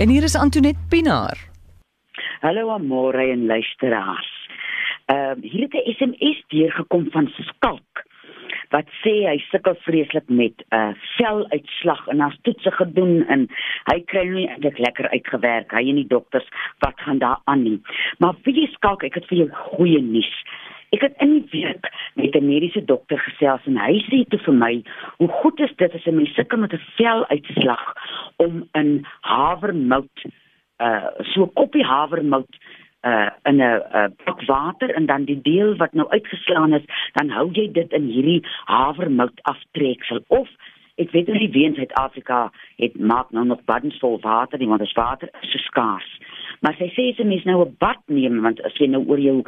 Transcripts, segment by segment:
En hier is Antoinette Pinaar. Hallo Amore en luisteraars. Ehm uh, hier het 'n SMS deurgekom van Skalk wat sê hy sukkel vreeslik met 'n uh, veluitslag en as toetse gedoen en hy kry nie eintlik lekker uitgewerk. Hy en die dokters wat gaan daar aan nie. Maar vir jy Skalk, ek het vir jou goeie nuus. Ek het in die week met 'n mediese dokter gesels en hy sê toe vir my, hoe goed is dit as 'n mens sukkel met 'n veluitslag om in havermout uh so 'n koppie havermout uh in 'n bak water en dan die deel wat nou uitgeslaan is, dan hou jy dit in hierdie havermout aftreksel of ek weet nie wie in Suid-Afrika het maak nou nog baddens vol water, nie, want dit water is so skaars. Maar sy sê as jy mens nou 'n bad neem want as jy nou oor jou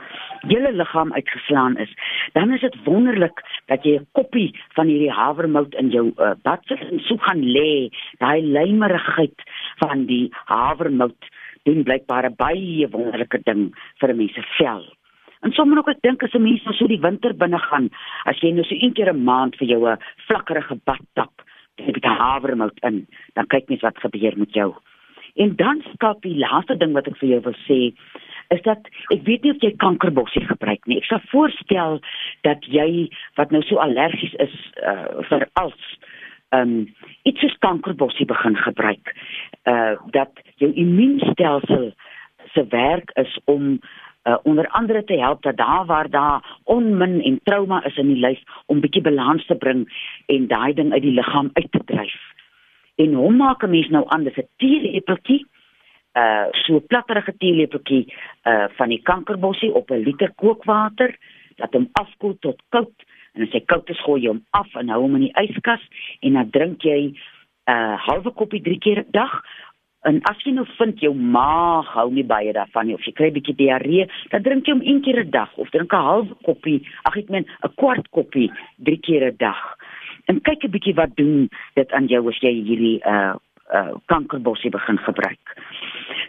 hele liggaam uitgeslaan is, dan is dit wonderlik dat jy 'n koppie van hierdie havermout in jou uh, bad sit en so gaan lê. Daai lymerigheid van die havermout doen blykbaar 'n baie wonderlike ding vir 'n mens se vel. En sommer ook ek dink as 'n mens nou so die winter binne gaan, as jy nou so een keer 'n maand vir jou 'n vlakkerige bad tap, dan het jy havermout in, dan kyk net wat gebeur met jou. En dan skap die laaste ding wat ek vir jou wil sê is dat ek weet nie of jy kankerbossie gebruik nie. Ek sal voorstel dat jy wat nou so allergies is uh, vir als ehm um, iets soos kankerbossie begin gebruik. Uh dat jou immuunstelsel se werk is om uh, onder andere te help dat daar waar daar onmin en trauma is in die lyf om bietjie balans te bring en daai ding uit die liggaam uit te dryf en hom maak 'n mens nou aan dis 'n teelepeltjie uh so platterige teelepeltjie uh van die kankerbossie op 'n liter kookwater laat hom afkoel tot koud en as hy koud is gooi jy hom af en hou hom in die yskas en dan drink jy 'n uh, halwe koppie drie keer 'n dag en as jy nou vind jou maag hou nie baie daarvan nie of jy kry 'n bietjie diarree dan drink jy hom een keer 'n dag of drink 'n halwe koppie ag ek meen 'n kwart koppie drie keer 'n dag en kyk 'n bietjie wat doen dit aan jou as jy hierdie uh uh kankerbossie begin gebruik.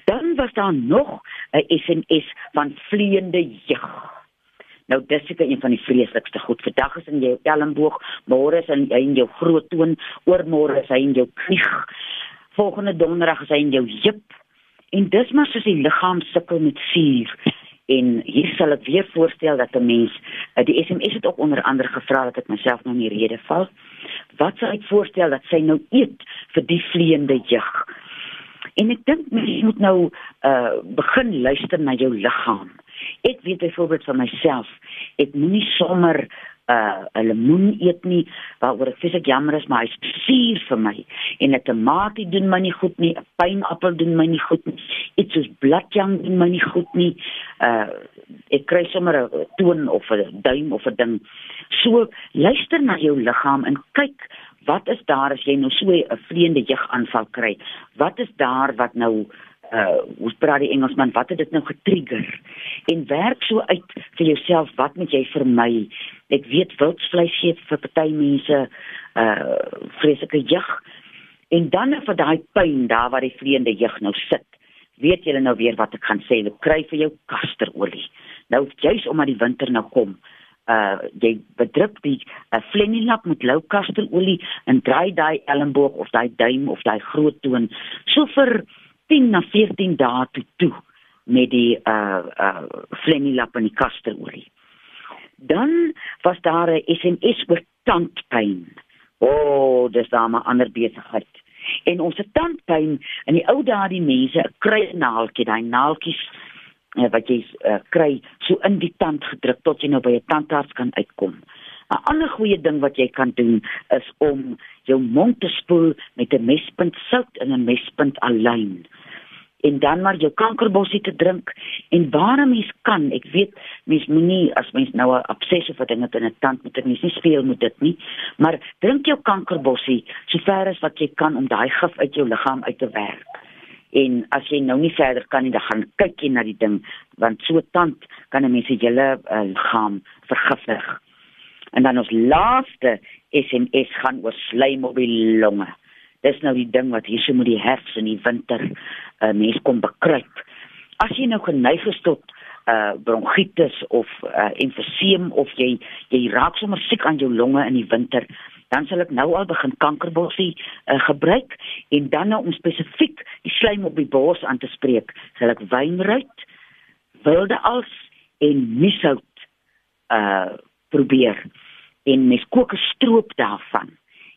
Dan was daar nog 'n SMS van vleiende jeug. Nou dis seker een van die vreeslikste goed. Vandag is in jou elmboog, môre is in, in jou groot toon, oormôre is hy in jou knie. Volgende donderdag is hy in jou heup. En dis maar soos die liggaam sukkel met suur en hier sal ek weer voorstel dat 'n mens uh, die SMS het ook onder andere gevra dat ek myself nou in die rede val. Wat sou ek voorstel dat sy nou eet vir die vleiende jeug? En ek dink mens moet nou uh begin luister na jou liggaam. Ek weet byvoorbeeld van myself, ek moenie sommer uh 'n lemoen eet nie waaroor ek fisiek jammer is maar hy's suur vir my en 'n tamatie doen my nie goed nie 'n pynappel doen my nie goed nie iets soos bladjang doen my nie goed nie uh ek kry sommer 'n toon of 'n duim of 'n ding. So luister na jou liggaam en kyk wat is daar as jy nou so 'n vleiende jeug aanval kry? Wat is daar wat nou uh ons praat die Engelsman wat het dit nou getrigger? En werk so uit vir jouself wat moet jy vermy? Ek weet wildvleis gee vir party mense uh vreeslike jeug en dan vir daai pyn daar waar die vleiende jeug nou sit weet julle nou weer wat ek gaan sê ek kry vir jou kasterolie nou juis omdat die winter nou kom uh jy bedruk die uh, flenilap met lou kasterolie en draai daai elmboog of daai duim of daai groot toon so vir 10 na 14 dae toe toe met die uh uh flenilap en die kasterolie. Dan was daar 'n SMS oor tandpyn. O, oh, dis daar 'n ander besigheid. En ons se tandpyn in die ou dae die mense kry 'n naaltjie, daai naaltjies uh, wat jy uh, kry so in die tand gedruk tot jy nou by 'n tandarts kan uitkom. 'n Ander goeie ding wat jy kan doen is om jou mond te spoel met 'n mespunt sout en 'n mespunt alyn en dan maar jou kankerbossie te drink. En waar mens kan ek weet mens moenie as mens nou 'n obsessie vir dinge in 'n tand moet mens nie speel met dit nie. Maar drink jou kankerbossie so ver as wat jy kan om daai gif uit jou liggaam uit te werk. En as jy nou nie verder kan nie dan gaan kyk jy na die ding want so tand kan 'n mens se hele uh, liggaam vergiftig. En dan ons laaste SMS gaan oor slijm op die longe. Dis nou die ding wat hier so met die herfs en die winter uh, mens kom bekruip. As jy nou geneig is tot uh bronchitis of uh emfyseem of jy jy raak sommer siek aan jou longe in die winter, dan sal ek nou al begin kankerbossie uh, gebruik en dan nou om spesifiek die slaim op die bors aan te spreek, sal ek wynruit, wilde als en misout uh probeer en mens kook 'n stroop daarvan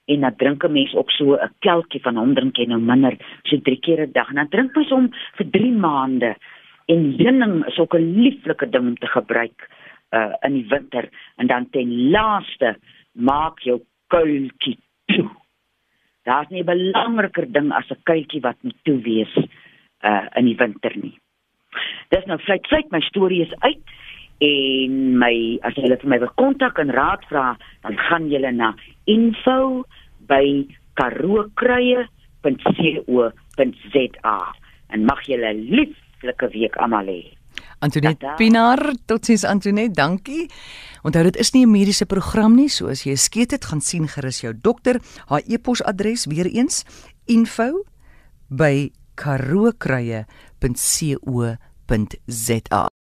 en dan drink 'n mens ook so 'n kelkie van hom drink jy nou minder so drie keer 'n dag en dan drink mens hom vir 3 maande en heuning is ook 'n lieflike ding om te gebruik uh in die winter en dan ten laaste maak jou kuiltjie toe. Daar's nie 'n belangriker ding as 'n kuiltjie wat moet toe wees uh in die winter nie. Dis nou feit feit my storie is uit en my as jy vir my wil kontak en raad vra dan gaan jy na info by karookruie.co.za en mag julle 'n lieflike week almal hê. Antoinette Pinaar, totsiens Antoinette, dankie. Onthou dit is nie 'n mediese program nie, so as jy skeet het, gaan sien gerus jou dokter. Haar e-posadres weer eens info by karookruie.co.za